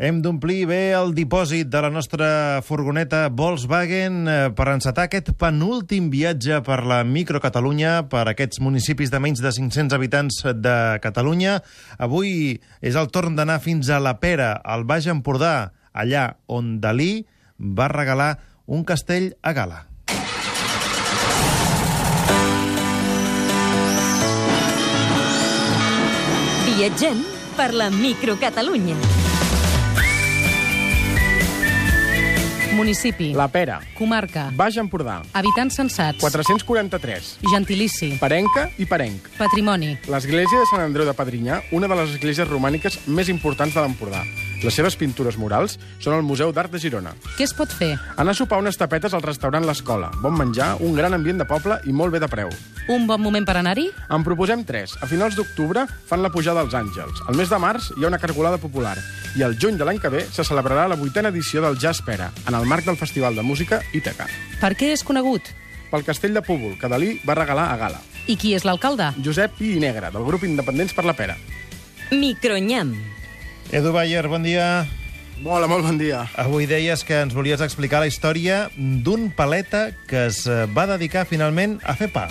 Hem d'omplir bé el dipòsit de la nostra furgoneta Volkswagen eh, per encetar aquest penúltim viatge per la microcatalunya, per aquests municipis de menys de 500 habitants de Catalunya. Avui és el torn d'anar fins a la Pera, al Baix Empordà, allà on Dalí va regalar un castell a gala. Viatgem per la microcatalunya. Municipi. La Pera, Comarca. Baix Empordà, Habitants censats. 443, Gentilici. Parenca i Parenc. Patrimoni. L'església de Sant Andreu de Padrinyà, una de les esglésies romàniques més importants de l'Empordà. Les seves pintures murals són al Museu d'Art de Girona. Què es pot fer? Anar a sopar unes tapetes al restaurant L'Escola. Bon menjar, un gran ambient de poble i molt bé de preu. Un bon moment per anar-hi? En proposem tres. A finals d'octubre fan la pujada als Àngels. Al mes de març hi ha una cargolada popular. I al juny de l'any que ve se celebrarà la vuitena edició del Jazz Pera, en el marc del Festival de Música Ítaca. Per què és conegut? Pel castell de Púbol, que Dalí va regalar a Gala. I qui és l'alcalde? Josep Pi i Negre, del grup Independents per la Pera. Micronyam. Edu Bayer, bon dia. Hola, molt bon dia. Avui deies que ens volies explicar la història d'un paleta que es eh, va dedicar finalment a fer pa.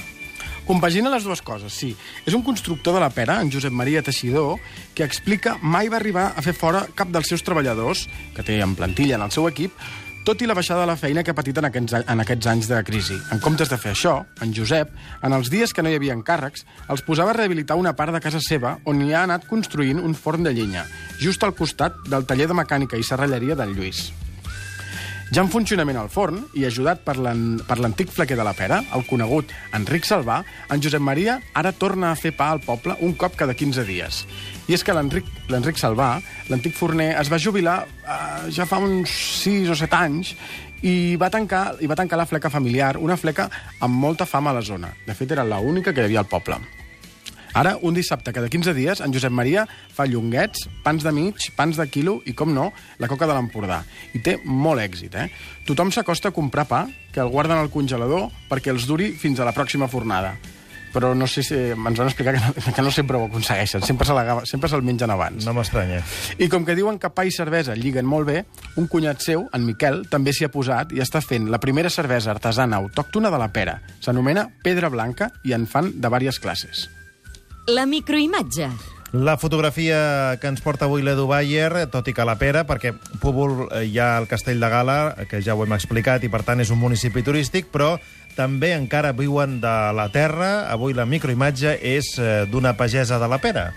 Compagina les dues coses, sí. És un constructor de la pera, en Josep Maria Teixidor, que explica mai va arribar a fer fora cap dels seus treballadors, que té en plantilla en el seu equip, tot i la baixada de la feina que ha patit en aquests, en aquests anys de crisi. En comptes de fer això, en Josep, en els dies que no hi havia encàrrecs, els posava a rehabilitar una part de casa seva on hi ha anat construint un forn de llenya, just al costat del taller de mecànica i serralleria del Lluís. Ja en funcionament al forn i ajudat per l'an- per l'antic flequer de la pera, el conegut Enric Salvà, en Josep Maria ara torna a fer pa al poble un cop cada 15 dies. I és que l'Enric Salvà, l'antic forner, es va jubilar eh, ja fa uns 6 o 7 anys i va tancar, i va tancar la fleca familiar, una fleca amb molta fama a la zona. De fet, era l'única que hi havia al poble. Ara, un dissabte cada 15 dies, en Josep Maria fa llonguets, pans de mig, pans de quilo i, com no, la coca de l'Empordà. I té molt èxit, eh? Tothom s'acosta a comprar pa, que el guarden al congelador perquè els duri fins a la pròxima fornada. Però no sé si ens van explicar que no, que no sempre ho aconsegueixen, sempre se'l sempre se'l mengen abans. No m'estranya. I com que diuen que pa i cervesa lliguen molt bé, un cunyat seu, en Miquel, també s'hi ha posat i està fent la primera cervesa artesana autòctona de la pera. S'anomena Pedra Blanca i en fan de diverses classes. La microimatge. La fotografia que ens porta avui l'Edu Bayer, tot i que la Pera, perquè Púbol eh, hi ha el Castell de Gala, que ja ho hem explicat, i per tant és un municipi turístic, però també encara viuen de la terra. Avui la microimatge és eh, d'una pagesa de la Pera.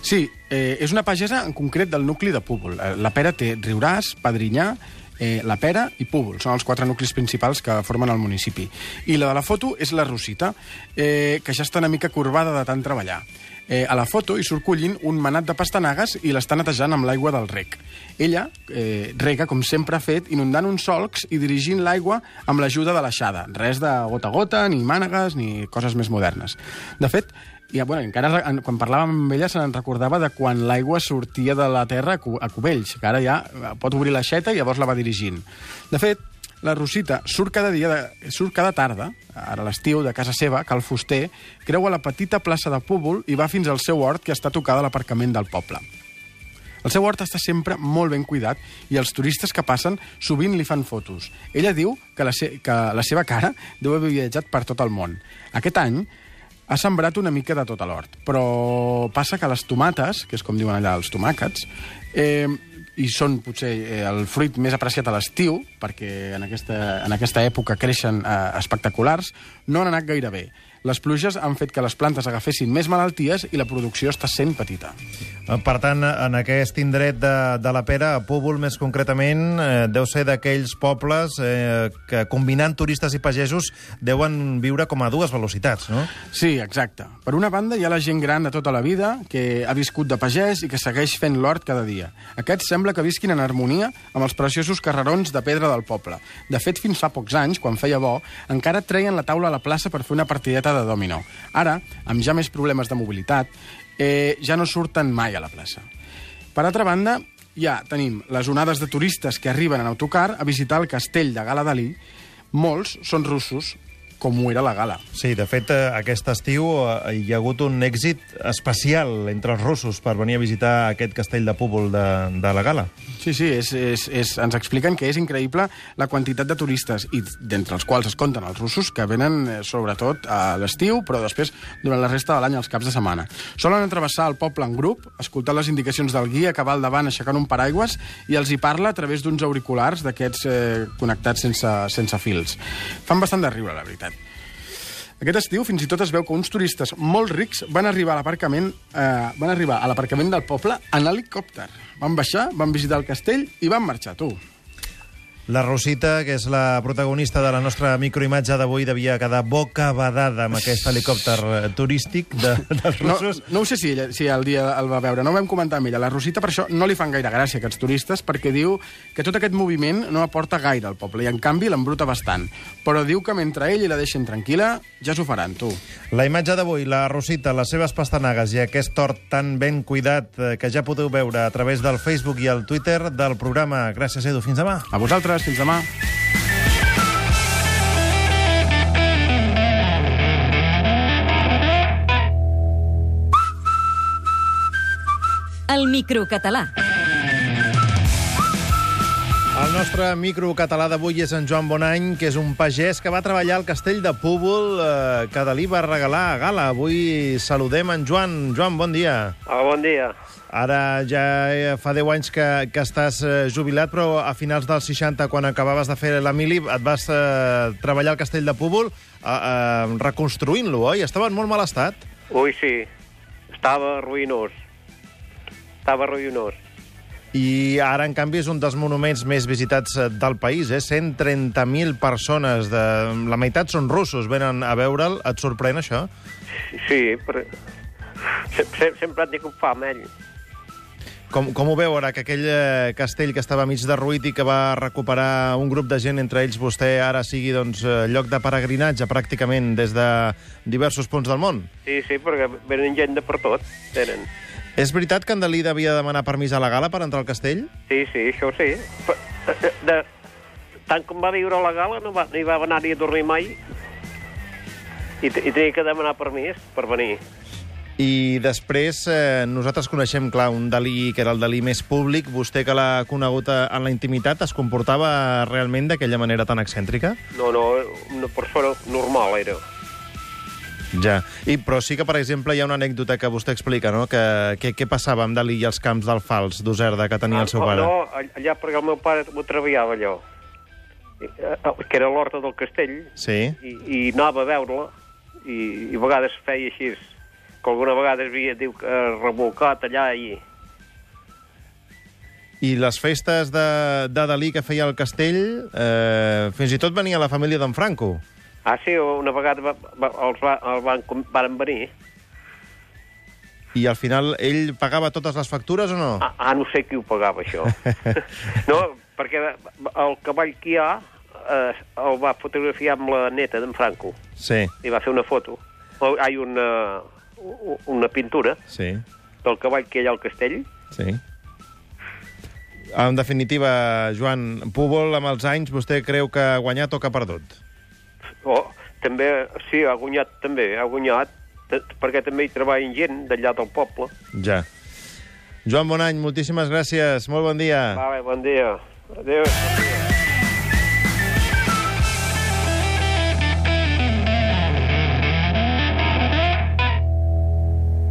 Sí, eh, és una pagesa en concret del nucli de Púbol. Eh, La Pera té Riuràs, Padrinyà, eh, La Pera i Púbol. Són els quatre nuclis principals que formen el municipi. I la de la foto és la Rosita, eh, que ja està una mica corbada de tant treballar. Eh, a la foto hi surt collint un manat de pastanagues i l'està netejant amb l'aigua del rec. Ella eh, rega, com sempre ha fet, inundant uns solcs i dirigint l'aigua amb l'ajuda de l'aixada. Res de gota a gota, ni mànegues, ni coses més modernes. De fet, i, bueno, encara en- quan parlàvem amb ella se n'en recordava de quan l'aigua sortia de la terra a, Cu- a Cubells, que ara ja pot obrir l'aixeta i llavors la va dirigint. De fet, la Rosita surt cada dia, de, surt cada tarda, ara l'estiu, de casa seva, el fuster, creua la petita plaça de Púbol i va fins al seu hort que està tocada a l'aparcament del poble. El seu hort està sempre molt ben cuidat i els turistes que passen sovint li fan fotos. Ella diu que la, se que la seva cara deu haver viatjat per tot el món. Aquest any ha sembrat una mica de tot a l'hort, però passa que les tomates, que és com diuen allà els tomàquets, eh, i són potser eh, el fruit més apreciat a l'estiu, perquè en aquesta, en aquesta època creixen eh, espectaculars, no han anat gaire bé. Les pluges han fet que les plantes agafessin més malalties i la producció està sent petita. Per tant, en aquest indret de, de la Pera, a Púbol més concretament, eh, deu ser d'aquells pobles eh, que combinant turistes i pagesos deuen viure com a dues velocitats, no? Sí, exacte. Per una banda, hi ha la gent gran de tota la vida que ha viscut de pagès i que segueix fent l'hort cada dia. Aquests sembla que visquin en harmonia amb els preciosos carrerons de pedra del poble. De fet, fins fa pocs anys, quan feia bo, encara treien la taula a la plaça per fer una partideta de dòmino. Ara, amb ja més problemes de mobilitat, eh, ja no surten mai a la plaça. Per altra banda, ja tenim les onades de turistes que arriben en autocar a visitar el castell de Gala Dalí. Molts són russos, com ho era la gala. Sí, de fet, eh, aquest estiu eh, hi ha hagut un èxit especial entre els russos per venir a visitar aquest castell de Púbol de, de la Gala. Sí, sí, és, és, és, ens expliquen que és increïble la quantitat de turistes, i d'entre els quals es compten els russos, que venen eh, sobretot a l'estiu, però després durant la resta de l'any, als caps de setmana. Solen travessar el poble en grup, escoltar les indicacions del guia, acabar al davant aixecant un paraigües, i els hi parla a través d'uns auriculars d'aquests eh, connectats sense, sense fils. Fan bastant de riure, la veritat. Aquest estiu fins i tot es veu que uns turistes molt rics van arribar a l'aparcament eh, van arribar a l'aparcament del poble en helicòpter. Van baixar, van visitar el castell i van marxar, tu. La Rosita, que és la protagonista de la nostra microimatge d'avui, devia quedar boca badada amb aquest helicòpter turístic de, dels No, russos. no ho sé si, ella, si el dia el va veure, no ho vam comentar amb ella. La Rosita per això no li fan gaire gràcia, aquests turistes, perquè diu que tot aquest moviment no aporta gaire al poble, i en canvi l'embruta bastant. Però diu que mentre ell i la deixen tranquil·la, ja s'ho faran, tu. La imatge d'avui, la Rosita, les seves pastanagues i aquest tort tan ben cuidat eh, que ja podeu veure a través del Facebook i el Twitter del programa. Gràcies, Edu. Fins demà. A vosaltres, fins demà. El microcatalà. El nostre microcatalà d'avui és en Joan Bonany, que és un pagès que va treballar al castell de Púbol eh, que Dalí va regalar a Gala. Avui saludem en Joan. Joan, bon dia. Ah, bon dia. Ara ja eh, fa 10 anys que, que estàs eh, jubilat, però a finals dels 60, quan acabaves de fer la mili, et vas eh, treballar al castell de Púbol eh, eh, reconstruint-lo, oi? Estava en molt mal estat. Ui, sí. Estava ruïnós. Estava ruïnós. I ara, en canvi, és un dels monuments més visitats eh, del país. Eh? 130.000 persones, de... la meitat són russos, venen a veure'l. Et sorprèn això? Sí, però... Sempre, sempre et dic un fam, ell. Com, com ho veu ara, que aquell eh, castell que estava mig derruït i que va recuperar un grup de gent, entre ells vostè, ara sigui doncs, eh, lloc de peregrinatge pràcticament des de diversos punts del món? Sí, sí, perquè venen gent de per tot. Tenen. És veritat que en Dalí devia demanar permís a la gala per entrar al castell? Sí, sí, això sí. Però, de, de, tant com va viure a la gala, no va, no hi va anar-hi a dormir mai. I, I tenia que demanar permís per venir. I després, eh, nosaltres coneixem, clar, un Dalí que era el Dalí més públic. Vostè, que l'ha conegut eh, en la intimitat, es comportava realment d'aquella manera tan excèntrica? No, no, una persona normal era. Ja. I, però sí que, per exemple, hi ha una anècdota que vostè explica, no? Que, que, què passava amb Dalí i els camps d'alfals d'Userda que tenia el seu Ah, pare? No, allà perquè el meu pare ho treballava allò. Eh, Que era l'horta del castell, Sí. i, i anava a veure-la, i, i a vegades feia així, que alguna vegada es havia, diu, que revolcat allà i... I les festes de, de Dalí que feia al castell, eh, fins i tot venia la família d'en Franco. Ah, sí, una vegada va, va, els, va, els van, varen venir. I al final ell pagava totes les factures o no? Ah, ah no sé qui ho pagava, això. no, perquè el cavall que hi ha eh, el va fotografiar amb la neta d'en Franco. Sí, I va fer una foto. O, ai, una, una pintura sí, del cavall que hi ha al castell. sí. En definitiva, Joan, Púbol, amb els anys, vostè creu que ha guanyat o que ha perdut? Oh, també, sí, ha guanyat també, ha guanyat, perquè també hi treballen gent d'allà del poble. Ja. Joan Bonany, moltíssimes gràcies. Molt bon dia. Vale, bon dia. Adéu.